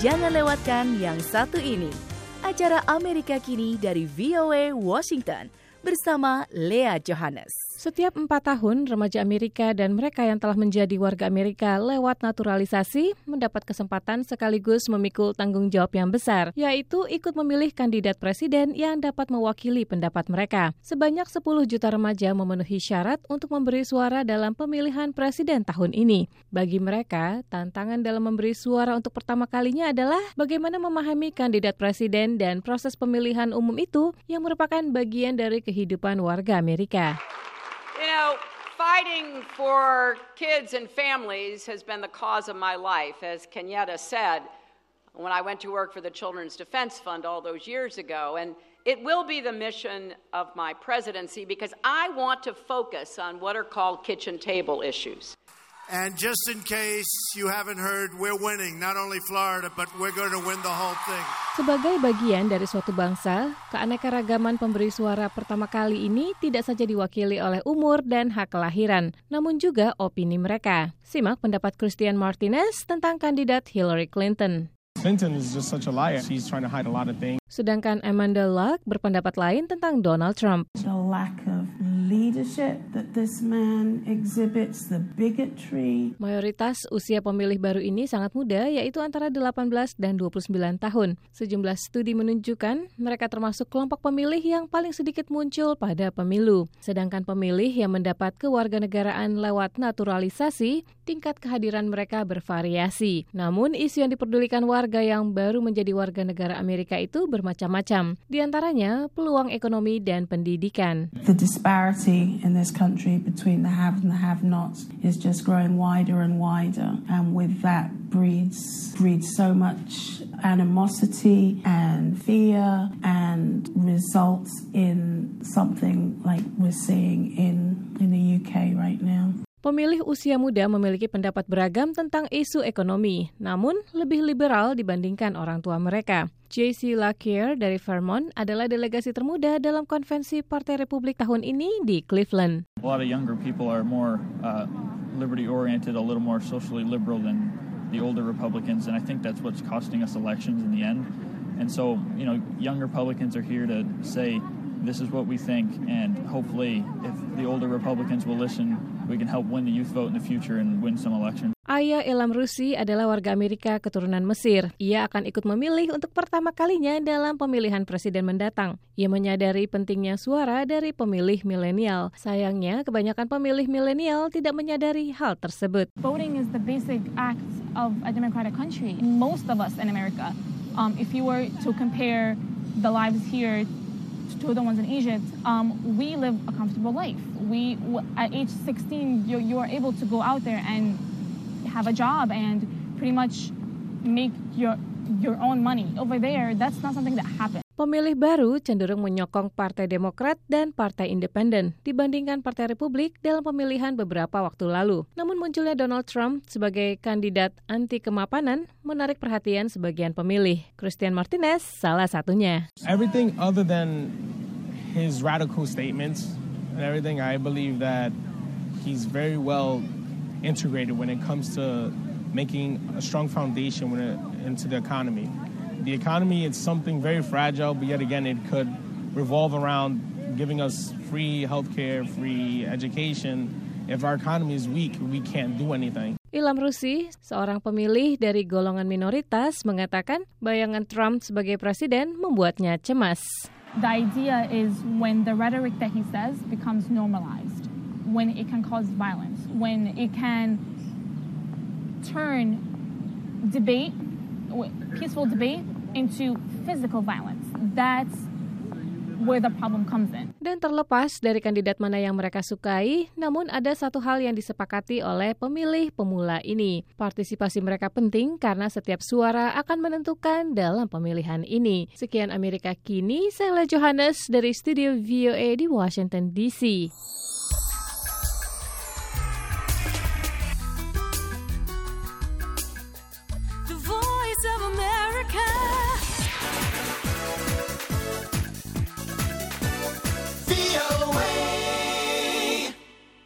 Jangan lewatkan yang satu ini. Acara Amerika Kini dari VOA Washington bersama Lea Johannes. Setiap empat tahun, remaja Amerika dan mereka yang telah menjadi warga Amerika lewat naturalisasi mendapat kesempatan sekaligus memikul tanggung jawab yang besar, yaitu ikut memilih kandidat presiden yang dapat mewakili pendapat mereka. Sebanyak 10 juta remaja memenuhi syarat untuk memberi suara dalam pemilihan presiden tahun ini. Bagi mereka, tantangan dalam memberi suara untuk pertama kalinya adalah bagaimana memahami kandidat presiden dan proses pemilihan umum itu yang merupakan bagian dari kehidupan warga Amerika. You know, fighting for kids and families has been the cause of my life. As Kenyatta said, when I went to work for the Children's Defense Fund all those years ago. And it will be the mission of my presidency because I want to focus on what are called kitchen table issues. And just in case you haven't heard, we're winning not only Florida, but we're going to win the whole thing. Sebagai bagian dari suatu bangsa, keanekaragaman pemberi suara pertama kali ini tidak saja diwakili oleh umur dan hak kelahiran, namun juga opini mereka. Simak pendapat Christian Martinez tentang kandidat Hillary Clinton. Clinton is just such a liar. She's trying to hide a lot of things. Sedangkan Amanda Luck berpendapat lain tentang Donald Trump. The lack of leadership that this man exhibits, the bigotry. Mayoritas usia pemilih baru ini sangat muda, yaitu antara 18 dan 29 tahun. Sejumlah studi menunjukkan mereka termasuk kelompok pemilih yang paling sedikit muncul pada pemilu. Sedangkan pemilih yang mendapat kewarganegaraan lewat naturalisasi, tingkat kehadiran mereka bervariasi. Namun, isu yang diperdulikan warga yang baru menjadi warga negara Amerika itu ber bermacam-macam, di antaranya peluang ekonomi dan pendidikan. The disparity in this country between the have and the have-nots is just growing wider and wider, and with that breeds breeds so much animosity and fear and results in something like we're seeing in in the UK right now. Pemilih usia muda memiliki pendapat beragam tentang isu ekonomi, namun lebih liberal dibandingkan orang tua mereka. JC Lakier dari Vermont adalah delegasi termuda dalam konvensi Partai Republik tahun ini di Cleveland. A lot of younger people are more uh, liberty-oriented, a little more socially liberal than the older Republicans, and I think that's what's costing us elections in the end. And so, you know, young Republicans are here to say, this is what we think, and hopefully, if the older Republicans will listen, we can help win the youth vote in the future and win some elections. Ayah Elam Rusi adalah warga Amerika keturunan Mesir. Ia akan ikut memilih untuk pertama kalinya dalam pemilihan presiden mendatang. Ia menyadari pentingnya suara dari pemilih milenial. Sayangnya, kebanyakan pemilih milenial tidak menyadari hal tersebut. Voting is the basic act of a democratic country. Most of us in America, um, if you were to compare the lives here to the ones in Egypt, um, we live a comfortable life. We, at age 16, you, you are able to go out there and have a job and pretty much make your your own money. Over there, that's not something that happens. Pemilih baru cenderung menyokong Partai Demokrat dan Partai Independen dibandingkan Partai Republik dalam pemilihan beberapa waktu lalu. Namun munculnya Donald Trump sebagai kandidat anti kemapanan menarik perhatian sebagian pemilih. Christian Martinez salah satunya. Everything other than his radical statements and everything, I believe that he's very well integrated when it comes to making a strong foundation into the economy. The economy is something very fragile, but yet again, it could revolve around giving us free healthcare, free education. If our economy is weak, we can't do anything. Ilham Rusi, seorang pemilih dari golongan minoritas, mengatakan bayangan Trump sebagai presiden membuatnya cemas. The idea is when the rhetoric that he says becomes normalized, when it can cause violence, when it can turn debate peaceful debate Dan terlepas dari kandidat mana yang mereka sukai, namun ada satu hal yang disepakati oleh pemilih pemula ini. Partisipasi mereka penting karena setiap suara akan menentukan dalam pemilihan ini. Sekian Amerika Kini, saya Johannes dari Studio VOA di Washington DC. Be